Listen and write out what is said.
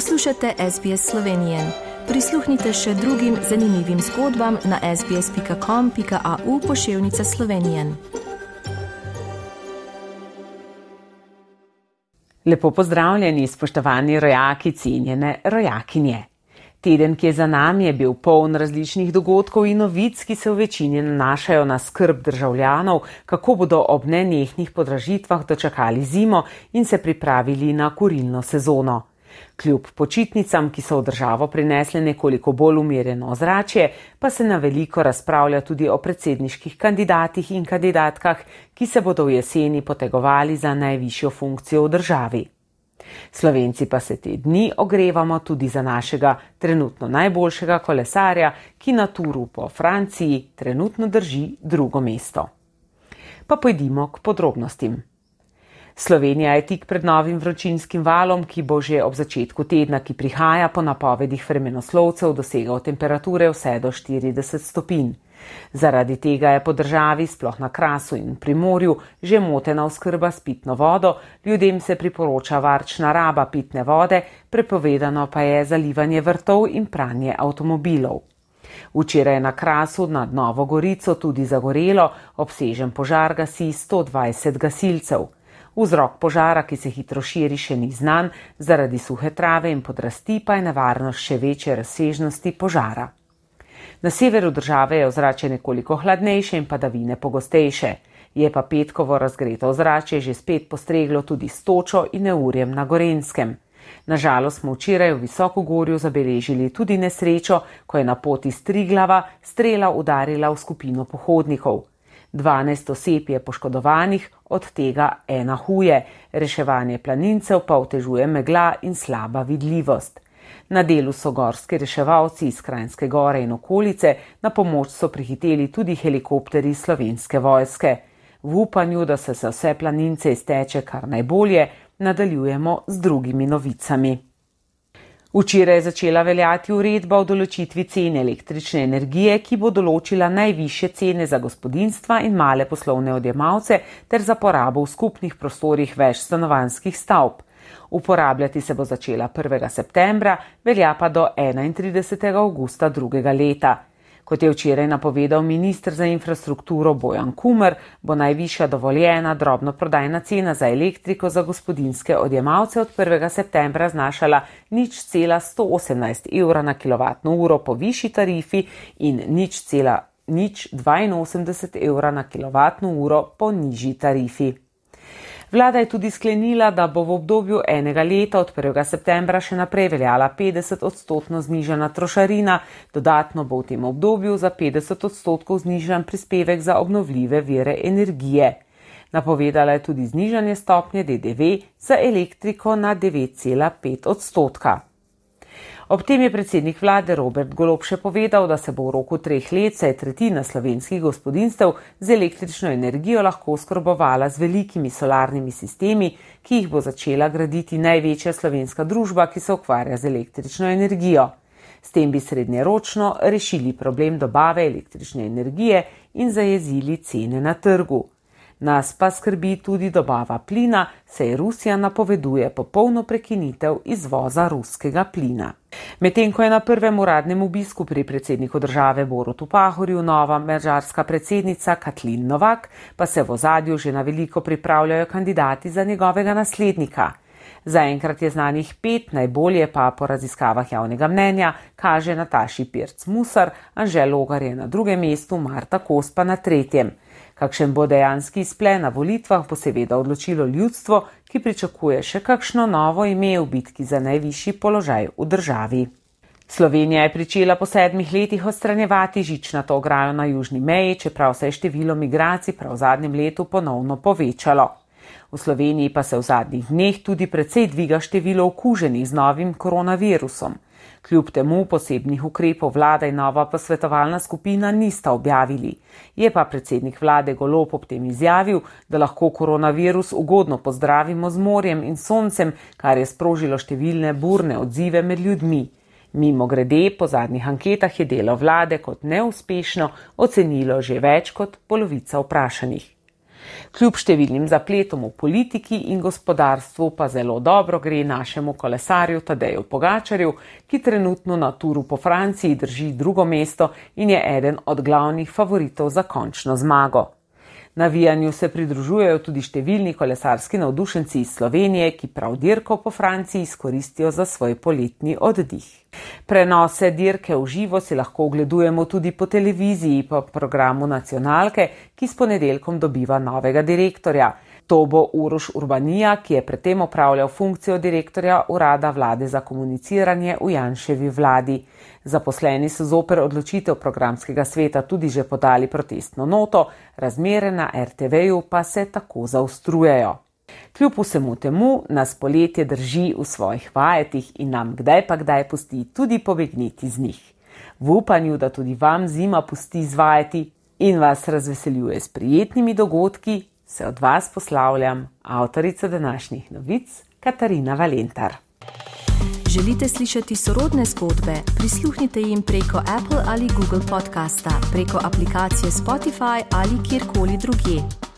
Poslušate SBS Slovenije. Prisluhnite še drugim zanimivim zgodbam na sbsp.com.au pošiljka Slovenije. Lepo pozdravljeni, spoštovani rojaki, cenjene rojakinje. Teden, ki je za nami, je bil poln različnih dogodkov in novic, ki se v večini nanašajo na skrb državljanov, kako bodo ob nenehnih podražitvah dočakali zimo in se pripravili na kurilno sezono. Kljub počitnicam, ki so v državo prinesle nekoliko bolj umirjeno ozračje, pa se na veliko razpravlja tudi o predsedniških kandidatih in kandidatkah, ki se bodo v jeseni potegovali za najvišjo funkcijo v državi. Slovenci pa se te dni ogrevamo tudi za našega trenutno najboljšega kolesarja, ki na turu po Franciji trenutno drži drugo mesto. Pa pojdimo k podrobnostim. Slovenija je tik pred novim vročinskim valom, ki bo že ob začetku tedna, ki prihaja po napovedih vremenoslovcev, dosegal temperature vse do 40 stopinj. Zaradi tega je po državi, sploh na krasu in primorju, že motena oskrba s pitno vodo, ljudem se priporoča varčna raba pitne vode, prepovedano pa je zalivanje vrtov in pranje avtomobilov. Včeraj je na krasu nad Novo Gorico tudi zagorelo, obsežen požar gasi 120 gasilcev. Vzrok požara, ki se hitro širi, še ni znan, zaradi suhe trave in podrasti pa je nevarnost še večje razsežnosti požara. Na severu države je ozračje nekoliko hladnejše in padavine pogostejše. Je pa petkovo razgreto ozračje že spet postreglo tudi s točo in neurjem na Gorenskem. Nažalost smo včeraj v Visokogorju zabeležili tudi nesrečo, ko je na poti Striglava strela udarila v skupino pohodnikov. 12 oseb je poškodovanih, od tega ena huje, reševanje planincev pa otežuje megla in slaba vidljivost. Na delu so gorski reševalci iz Krajinske gore in okolice, na pomoč so prihiteli tudi helikopteri slovenske vojske. V upanju, da se za vse planince izteče kar najbolje, nadaljujemo z drugimi novicami. Včeraj je začela veljati uredba o določitvi cene električne energije, ki bo določila najviše cene za gospodinstva in male poslovne odjemalce ter za porabo v skupnih prostorih več stanovanskih stavb. Uporabljati se bo začela 1. septembra, velja pa do 31. augusta drugega leta. Kot je včeraj napovedal ministr za infrastrukturo Bojan Kumer, bo najvišja dovoljena drobno prodajna cena za elektriko za gospodinske odjemalce od 1. septembra znašala nič cela 118 evra na kilovatno uro po višji tarifi in nič cela nič 82 evra na kilovatno uro po nižji tarifi. Vlada je tudi sklenila, da bo v obdobju enega leta od 1. septembra še naprej veljala 50 odstotno znižana trošarina, dodatno bo v tem obdobju za 50 odstotkov znižan prispevek za obnovljive vire energije. Napovedala je tudi znižanje stopnje DDV za elektriko na 9,5 odstotka. Ob tem je predsednik vlade Robert Golob še povedal, da se bo v roku treh let saj tretjina slovenskih gospodinstev z električno energijo lahko skrbovala z velikimi solarnimi sistemi, ki jih bo začela graditi največja slovenska družba, ki se ukvarja z električno energijo. S tem bi srednjeročno rešili problem dobave električne energije in zajezili cene na trgu. Nas pa skrbi tudi dobava plina, saj Rusija napoveduje popolno prekinitev izvoza ruskega plina. Medtem ko je na prvem uradnem obisku pri predsedniku države Borutu Pahorju nova mađarska predsednica Katlin Novak, pa se v ozadju že na veliko pripravljajo kandidati za njegovega naslednika. Zaenkrat je znanih pet, najbolje pa po raziskavah javnega mnenja kaže Nataši Pirc Musar, Anžel Logar je na drugem mestu, Marta Kos pa na tretjem. Kakšen bo dejanski izplen na volitvah, bo seveda odločilo ljudstvo, ki pričakuje še kakšno novo ime v bitki za najvišji položaj v državi. Slovenija je pričela po sedmih letih odstranjevati žičnato ograjo na južni meji, čeprav se je število migracij prav v zadnjem letu ponovno povečalo. V Sloveniji pa se v zadnjih dneh tudi precej dviga število okuženih z novim koronavirusom. Kljub temu posebnih ukrepov vlada in nova posvetovalna skupina nista objavili. Je pa predsednik vlade Golop ob tem izjavil, da lahko koronavirus ugodno pozdravimo z morjem in soncem, kar je sprožilo številne burne odzive med ljudmi. Mimo grede, po zadnjih anketah je delo vlade kot neuspešno ocenilo že več kot polovica vprašanih. Kljub številnim zapletom v politiki in gospodarstvu pa zelo dobro gre našemu kolesarju Tadeju Pogačarju, ki trenutno na turu po Franciji drži drugo mesto in je eden od glavnih favoritov za končno zmago. Navijanju se pridružujejo tudi številni kolesarski navdušenci iz Slovenije, ki prav dirko po Franciji izkoristijo za svoj poletni oddih. Prenose dirke v živo si lahko ogledujemo tudi po televiziji po programu nacionalke, ki s ponedeljkom dobiva novega direktorja. To bo Uroš Urbanija, ki je predtem opravljal funkcijo direktorja Urada vlade za komuniciranje v Janševi vladi. Zaposleni so zoper odločitev programskega sveta tudi že podali protestno noto, razmere na RTV-ju pa se tako zaostrujejo. Kljub vsemu temu nas poletje drži v svojih vajetih in nam kdaj pa kdaj pusti tudi pobegniti z njih. V upanju, da tudi vam zima pusti izvajati in vas razveseljuje s prijetnimi dogodki, se od vas poslavljam, avtorica današnjih novic, Katarina Valentar. Želite slišati sorodne zgodbe? Prisluhnite jim preko Apple ali Google podcasta, preko aplikacije Spotify ali kjerkoli drugje.